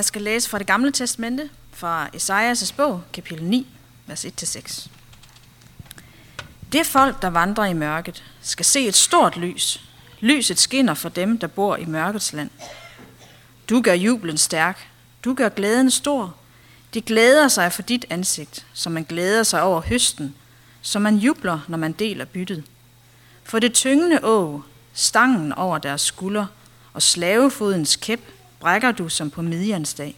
Jeg skal læse fra det gamle testamente, fra Esajas' bog, kapitel 9, vers 1-6. Det folk, der vandrer i mørket, skal se et stort lys. Lyset skinner for dem, der bor i mørkets land. Du gør jublen stærk. Du gør glæden stor. De glæder sig for dit ansigt, som man glæder sig over høsten, som man jubler, når man deler byttet. For det tyngende å, stangen over deres skulder og slavefodens kæp brækker du som på midjansdag.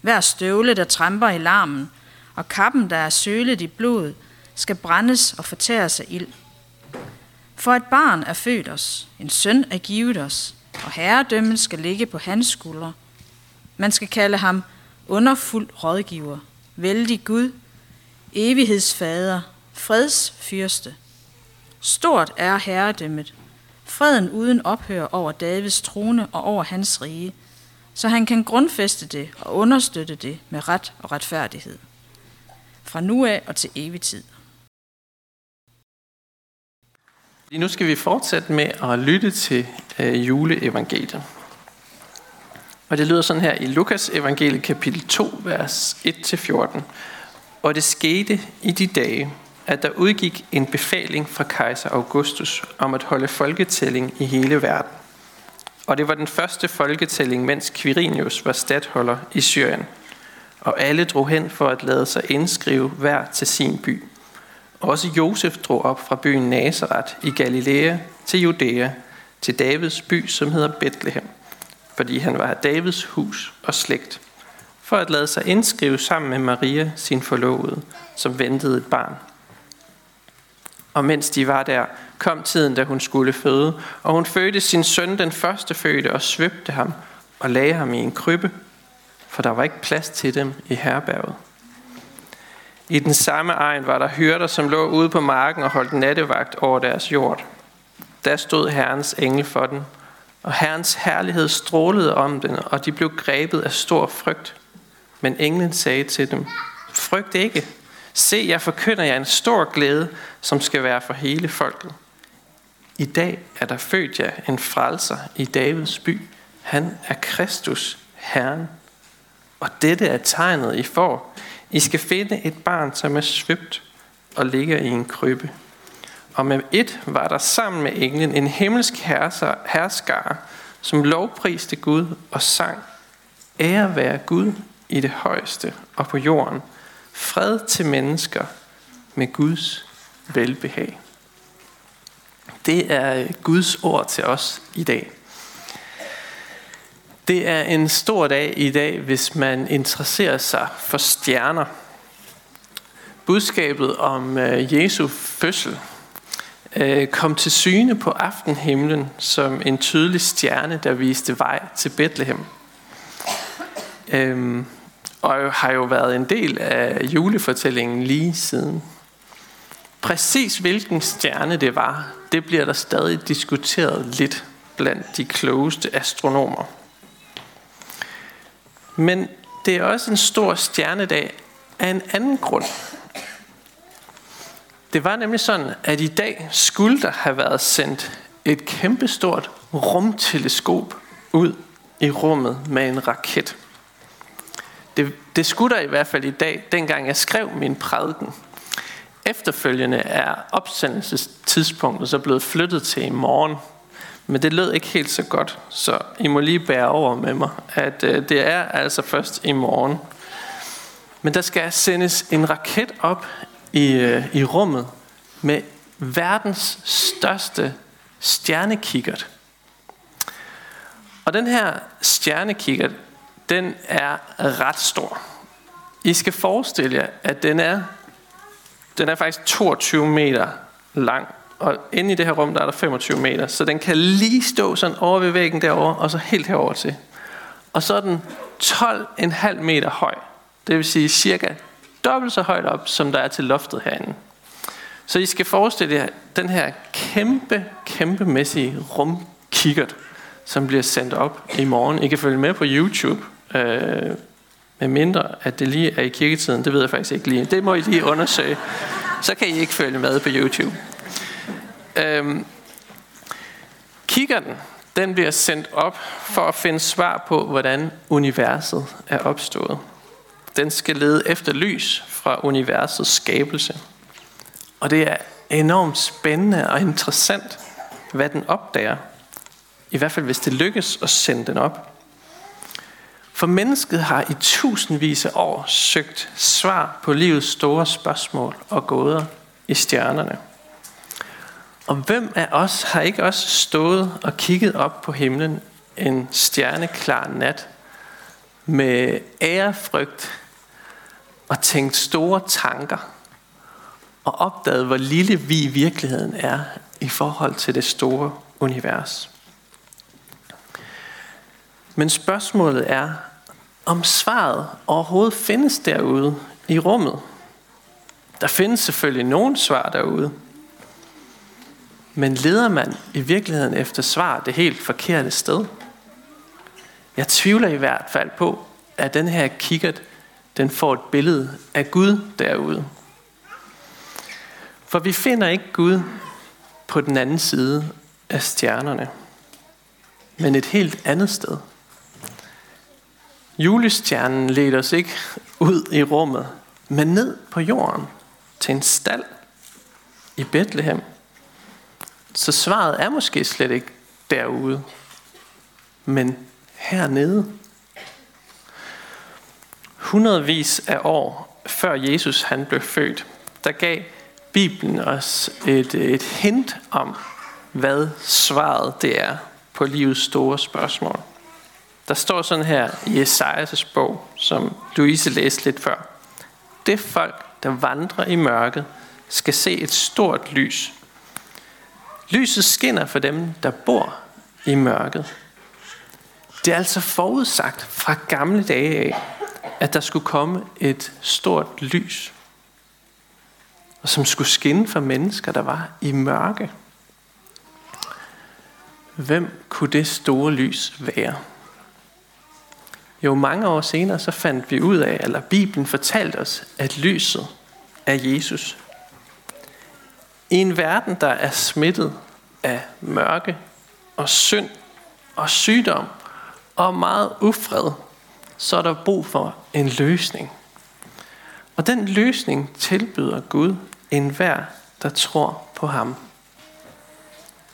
Hver støvle, der tramper i larmen, og kappen, der er sølet i blodet, skal brændes og fortæres af ild. For et barn er født os, en søn er givet os, og herredømmen skal ligge på hans skuldre. Man skal kalde ham underfuld rådgiver, vældig Gud, evighedsfader, fredsfyrste. Stort er herredømmet, freden uden ophør over Davids trone og over hans rige, så han kan grundfæste det og understøtte det med ret og retfærdighed. Fra nu af og til evig tid. Nu skal vi fortsætte med at lytte til øh, juleevangeliet. Og det lyder sådan her i Lukas evangeliet kapitel 2, vers 1-14. Og det skete i de dage, at der udgik en befaling fra kejser Augustus om at holde folketælling i hele verden. Og det var den første folketælling, mens Quirinius var stadholder i Syrien. Og alle drog hen for at lade sig indskrive hver til sin by. Også Josef drog op fra byen Nazareth i Galilea til Judæa, til Davids by, som hedder Bethlehem, fordi han var af Davids hus og slægt, for at lade sig indskrive sammen med Maria, sin forlovede, som ventede et barn. Og mens de var der, kom tiden, da hun skulle føde, og hun fødte sin søn, den første fødte, og svøbte ham og lagde ham i en krybbe, for der var ikke plads til dem i herberget. I den samme egen var der hyrder, som lå ude på marken og holdt nattevagt over deres jord. Der stod Herrens engel for den, og Herrens herlighed strålede om den, og de blev grebet af stor frygt. Men englen sagde til dem, frygt ikke. Se, jeg forkynder jer en stor glæde, som skal være for hele folket. I dag er der født jer en frelser i Davids by. Han er Kristus, Herren. Og dette er tegnet, I får. I skal finde et barn, som er svøbt og ligger i en krybbe. Og med et var der sammen med englen en himmelsk herskare, som lovpriste Gud og sang, Ære være Gud i det højeste og på jorden, fred til mennesker med Guds velbehag. Det er Guds ord til os i dag. Det er en stor dag i dag, hvis man interesserer sig for stjerner. Budskabet om øh, Jesu fødsel øh, kom til syne på aftenhimlen som en tydelig stjerne, der viste vej til Bethlehem. Øhm, og har jo været en del af julefortællingen lige siden. Præcis hvilken stjerne det var, det bliver der stadig diskuteret lidt blandt de klogeste astronomer. Men det er også en stor stjernedag af en anden grund. Det var nemlig sådan, at i dag skulle der have været sendt et kæmpestort rumteleskop ud i rummet med en raket. Det, det skulle der i hvert fald i dag, dengang jeg skrev min prædiken. Efterfølgende er opsendelsestidspunktet så blevet flyttet til i morgen. Men det lød ikke helt så godt, så I må lige bære over med mig, at øh, det er altså først i morgen. Men der skal sendes en raket op i, øh, i rummet med verdens største stjernekikkert. Og den her stjernekikkert, den er ret stor. I skal forestille jer, at den er, den er faktisk 22 meter lang. Og inde i det her rum, der er der 25 meter. Så den kan lige stå sådan over ved væggen derovre, og så helt herover til. Og så er den 12,5 meter høj. Det vil sige cirka dobbelt så højt op, som der er til loftet herinde. Så I skal forestille jer den her kæmpe, kæmpemæssige rumkikkert, som bliver sendt op i morgen. I kan følge med på YouTube, øh, med mindre at det lige er i kirketiden. Det ved jeg faktisk ikke lige. Det må I lige undersøge. Så kan I ikke følge med på YouTube. Øhm, kikkerten, den bliver sendt op for at finde svar på, hvordan universet er opstået. Den skal lede efter lys fra universets skabelse. Og det er enormt spændende og interessant, hvad den opdager. I hvert fald hvis det lykkes at sende den op. For mennesket har i tusindvis af år søgt svar på livets store spørgsmål og gåder i stjernerne. Og hvem af os har ikke også stået og kigget op på himlen en stjerneklar nat med ærefrygt og tænkt store tanker og opdaget, hvor lille vi i virkeligheden er i forhold til det store univers. Men spørgsmålet er, om svaret overhovedet findes derude i rummet. Der findes selvfølgelig nogle svar derude. Men leder man i virkeligheden efter svar det helt forkerte sted? Jeg tvivler i hvert fald på, at den her kikkert, den får et billede af Gud derude. For vi finder ikke Gud på den anden side af stjernerne, men et helt andet sted. Julestjernen leder os ikke ud i rummet, men ned på jorden til en stald i Bethlehem. Så svaret er måske slet ikke derude, men hernede. Hundredvis af år før Jesus han blev født, der gav Bibelen os et, et hint om, hvad svaret det er på livets store spørgsmål. Der står sådan her i Esajas bog, som Louise læste lidt før. Det folk, der vandrer i mørket, skal se et stort lys. Lyset skinner for dem, der bor i mørket. Det er altså forudsagt fra gamle dage af, at der skulle komme et stort lys, og som skulle skinne for mennesker, der var i mørke. Hvem kunne det store lys være? Jo, mange år senere så fandt vi ud af, eller Bibelen fortalte os, at lyset er Jesus. I en verden, der er smittet af mørke og synd og sygdom og meget ufred, så er der brug for en løsning. Og den løsning tilbyder Gud enhver, der tror på ham.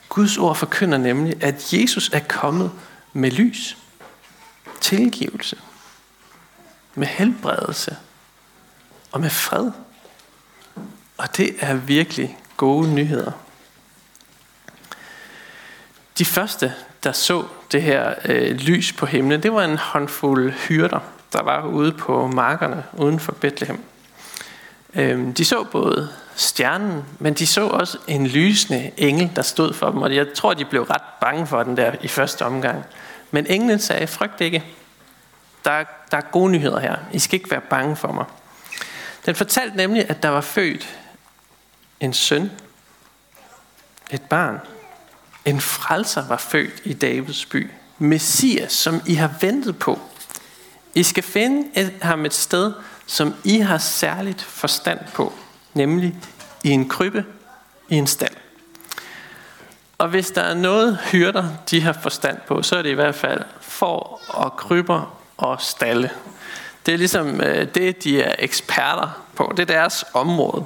Guds ord forkynder nemlig, at Jesus er kommet med lys tilgivelse, med helbredelse og med fred. Og det er virkelig gode nyheder. De første, der så det her øh, lys på himlen, det var en håndfuld hyrder, der var ude på markerne uden for Bethlehem. Øh, de så både stjernen, men de så også en lysende engel, der stod for dem, og jeg tror, de blev ret bange for den der i første omgang. Men englen sagde, frygt ikke. Der er, der er gode nyheder her. I skal ikke være bange for mig. Den fortalte nemlig, at der var født en søn, et barn. En frelser var født i Davids by. Messias, som I har ventet på. I skal finde et, ham et sted, som I har særligt forstand på, nemlig i en krybbe i en stald. Og hvis der er noget hyrder, de har forstand på, så er det i hvert fald får og krybber og stalle. Det er ligesom øh, det, de er eksperter på. Det er deres område.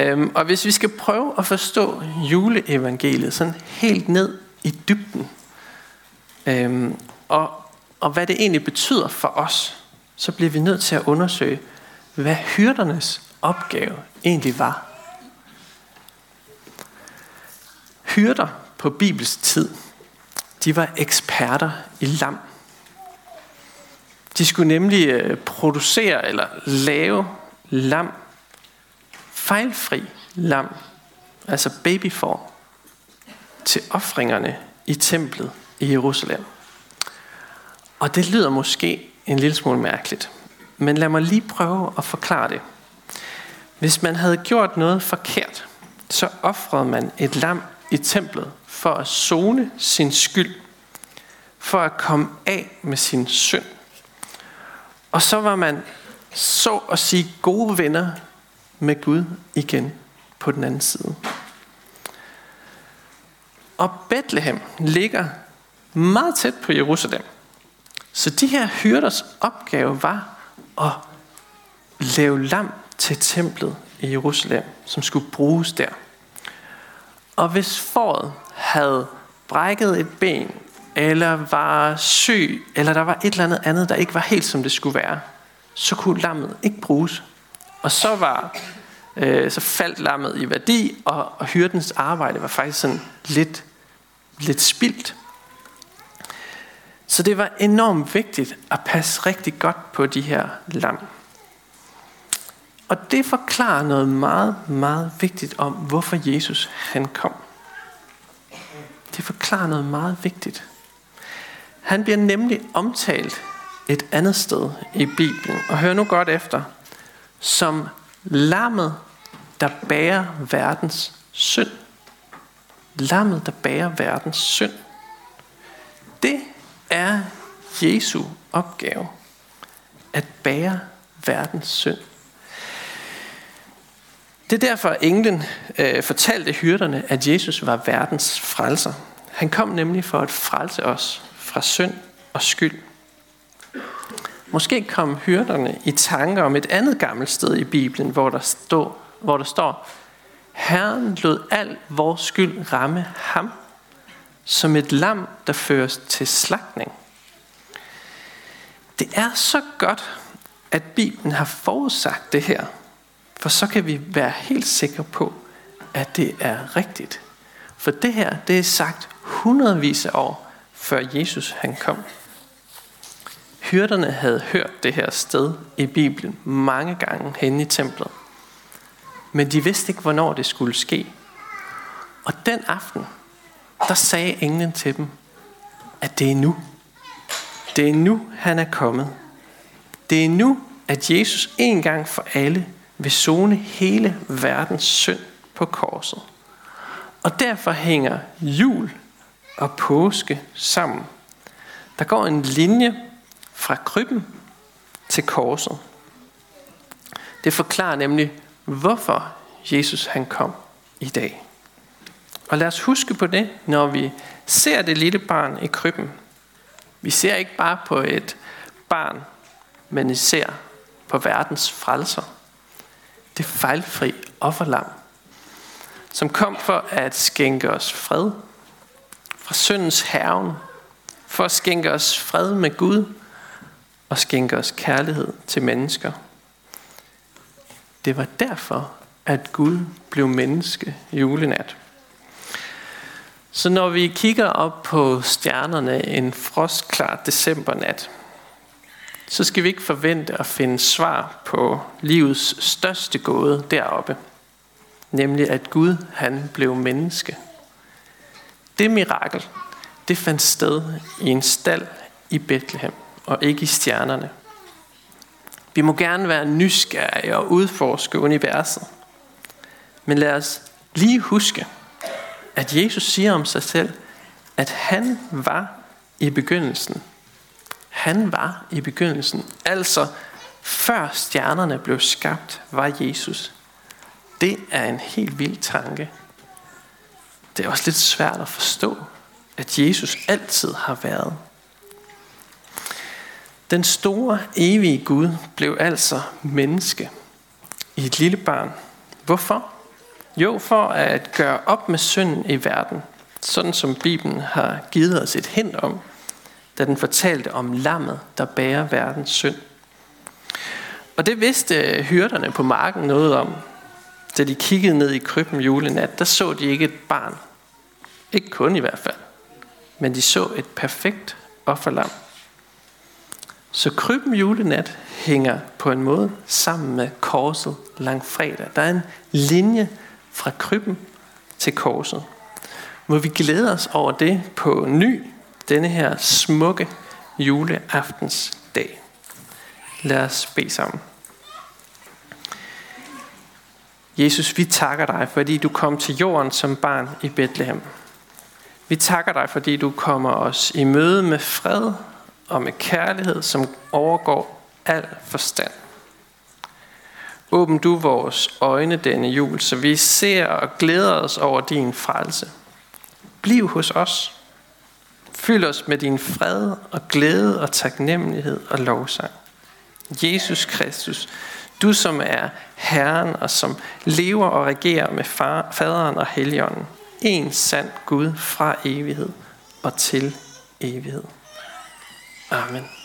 Øhm, og hvis vi skal prøve at forstå juleevangeliet sådan helt ned i dybden, øhm, og, og hvad det egentlig betyder for os, så bliver vi nødt til at undersøge, hvad hyrdernes opgave egentlig var. Hyrder på Bibels tid, de var eksperter i lam. De skulle nemlig øh, producere eller lave lam, fejlfri lam, altså babyform, til offringerne i templet i Jerusalem. Og det lyder måske en lille smule mærkeligt, men lad mig lige prøve at forklare det. Hvis man havde gjort noget forkert, så offrede man et lam i templet for at zone sin skyld, for at komme af med sin synd. Og så var man så at sige gode venner med Gud igen på den anden side. Og Bethlehem ligger meget tæt på Jerusalem. Så de her hyrders opgave var at lave lam til templet i Jerusalem, som skulle bruges der. Og hvis fåret havde brækket et ben, eller var syg, eller der var et eller andet andet, der ikke var helt som det skulle være, så kunne lammet ikke bruges. Og så var øh, så faldt lammet i værdi, og, og hyrdens arbejde var faktisk sådan lidt, lidt spildt. Så det var enormt vigtigt at passe rigtig godt på de her lam. Og det forklarer noget meget, meget vigtigt om, hvorfor Jesus han kom. Det forklarer noget meget vigtigt. Han bliver nemlig omtalt et andet sted i Bibelen, og hør nu godt efter, som lammet, der bærer verdens synd. Lammet, der bærer verdens synd. Det er Jesu opgave, at bære verdens synd. Det er derfor, at englen øh, fortalte hyrderne, at Jesus var verdens frelser. Han kom nemlig for at frelse os fra synd og skyld. Måske kom hyrderne i tanker om et andet gammelt sted i Bibelen, hvor der, stod, hvor der står, Herren lod al vores skyld ramme ham, som et lam, der føres til slagtning. Det er så godt, at Bibelen har forudsagt det her, for så kan vi være helt sikre på, at det er rigtigt. For det her, det er sagt hundredvis af år, før Jesus han kom. Hyrderne havde hørt det her sted i Bibelen mange gange hen i templet. Men de vidste ikke, hvornår det skulle ske. Og den aften, der sagde englen til dem, at det er nu. Det er nu, han er kommet. Det er nu, at Jesus en gang for alle vil zone hele verdens synd på korset. Og derfor hænger jul og påske sammen. Der går en linje fra krybben til korset. Det forklarer nemlig, hvorfor Jesus han kom i dag. Og lad os huske på det, når vi ser det lille barn i krybben. Vi ser ikke bare på et barn, men vi ser på verdens frelser. Det fejlfri offerlam, som kom for at skænke os fred fra syndens herven, for at skænke os fred med Gud og skænke os kærlighed til mennesker. Det var derfor, at Gud blev menneske julenat. Så når vi kigger op på stjernerne en frostklar decembernat, så skal vi ikke forvente at finde svar på livets største gåde deroppe. Nemlig at Gud han blev menneske. Det mirakel, det fandt sted i en stald i Bethlehem og ikke i stjernerne. Vi må gerne være nysgerrige og udforske universet. Men lad os lige huske, at Jesus siger om sig selv, at han var i begyndelsen. Han var i begyndelsen. Altså, før stjernerne blev skabt, var Jesus. Det er en helt vild tanke. Det er også lidt svært at forstå, at Jesus altid har været. Den store, evige Gud blev altså menneske i et lille barn. Hvorfor? Jo, for at gøre op med synden i verden, sådan som Bibelen har givet os et hint om, da den fortalte om lammet, der bærer verdens synd. Og det vidste øh, hyrderne på marken noget om. Da de kiggede ned i krybben julenat, der så de ikke et barn. Ikke kun i hvert fald. Men de så et perfekt offerlam. Så krybben julenat hænger på en måde sammen med korset langfredag. Der er en linje fra krybben til korset. Må vi glæde os over det på ny denne her smukke juleaftens dag. Lad os bede sammen. Jesus, vi takker dig, fordi du kom til jorden som barn i Bethlehem. Vi takker dig, fordi du kommer os i møde med fred og med kærlighed, som overgår al forstand. Åbn du vores øjne denne jul, så vi ser og glæder os over din frelse. Bliv hos os. Fyld os med din fred og glæde og taknemmelighed og lovsang. Jesus Kristus, du som er Herren og som lever og regerer med far, faderen og helligånden. En sand Gud fra evighed og til evighed. Amen.